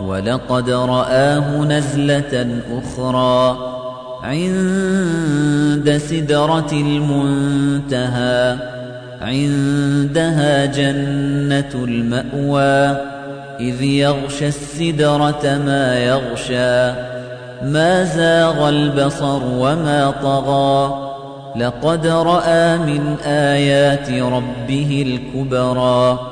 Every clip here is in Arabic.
ولقد رآه نزلة أخرى عند سدرة المنتهى عندها جنة المأوى إذ يغشى السدرة ما يغشى ما زاغ البصر وما طغى. لقد رأى من آيات ربه الكبرى.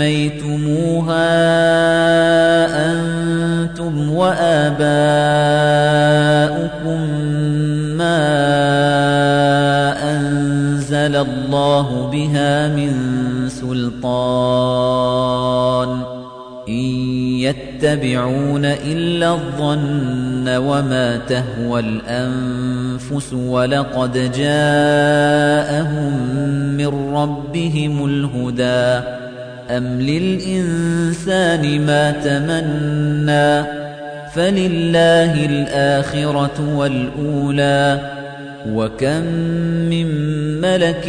سميتموها أنتم وآباؤكم ما أنزل الله بها من سلطان إن يتبعون إلا الظن وما تهوى الأنفس ولقد جاءهم من ربهم الهدى أم للإنسان ما تمنى فلله الآخرة والأولى وكم من ملك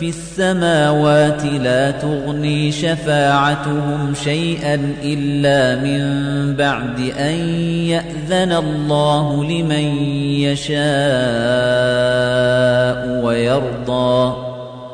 في السماوات لا تغني شفاعتهم شيئا إلا من بعد أن يأذن الله لمن يشاء ويرضى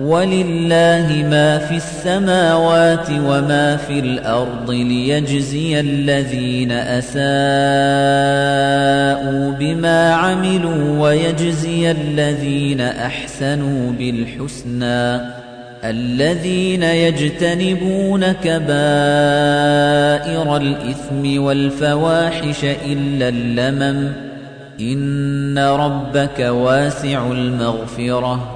ولله ما في السماوات وما في الأرض ليجزي الذين أساءوا بما عملوا ويجزي الذين أحسنوا بالحسنى الذين يجتنبون كبائر الإثم والفواحش إلا اللمم إن ربك واسع المغفرة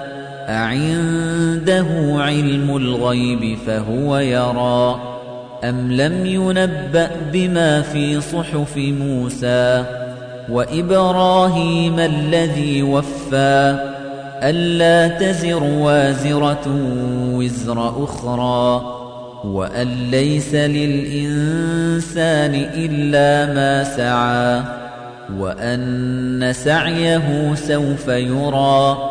أعنده علم الغيب فهو يرى أم لم ينبأ بما في صحف موسى وإبراهيم الذي وفى ألا تزر وازرة وزر أخرى وأن ليس للإنسان إلا ما سعى وأن سعيه سوف يرى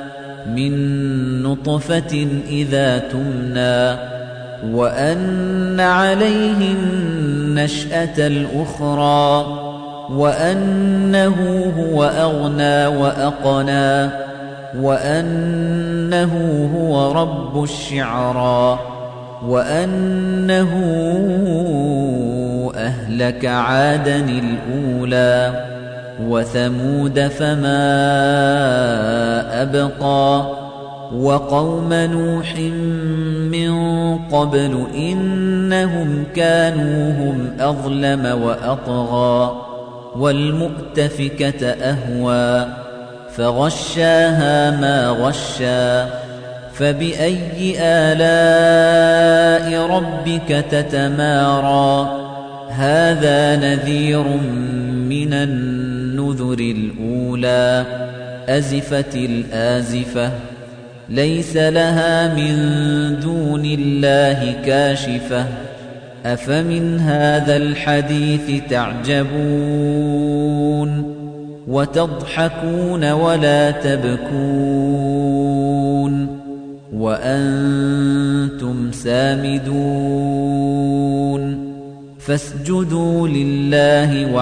من نطفة إذا تمنى وأن عليه النشأة الأخرى وأنه هو أغنى وأقنى وأنه هو رب الشعرى وأنه أهلك عادا الأولى. وثمود فما أبقى وقوم نوح من قبل إنهم كانوا هم أظلم وأطغى والمؤتفكة أهوى فغشاها ما غشا فبأي آلاء ربك تتمارى هذا نذير من النذر الأولى أزفت الآزفة ليس لها من دون الله كاشفة أفمن هذا الحديث تعجبون؟ وتضحكون ولا تبكون؟ وأنتم سامدون؟ فاسجدوا لله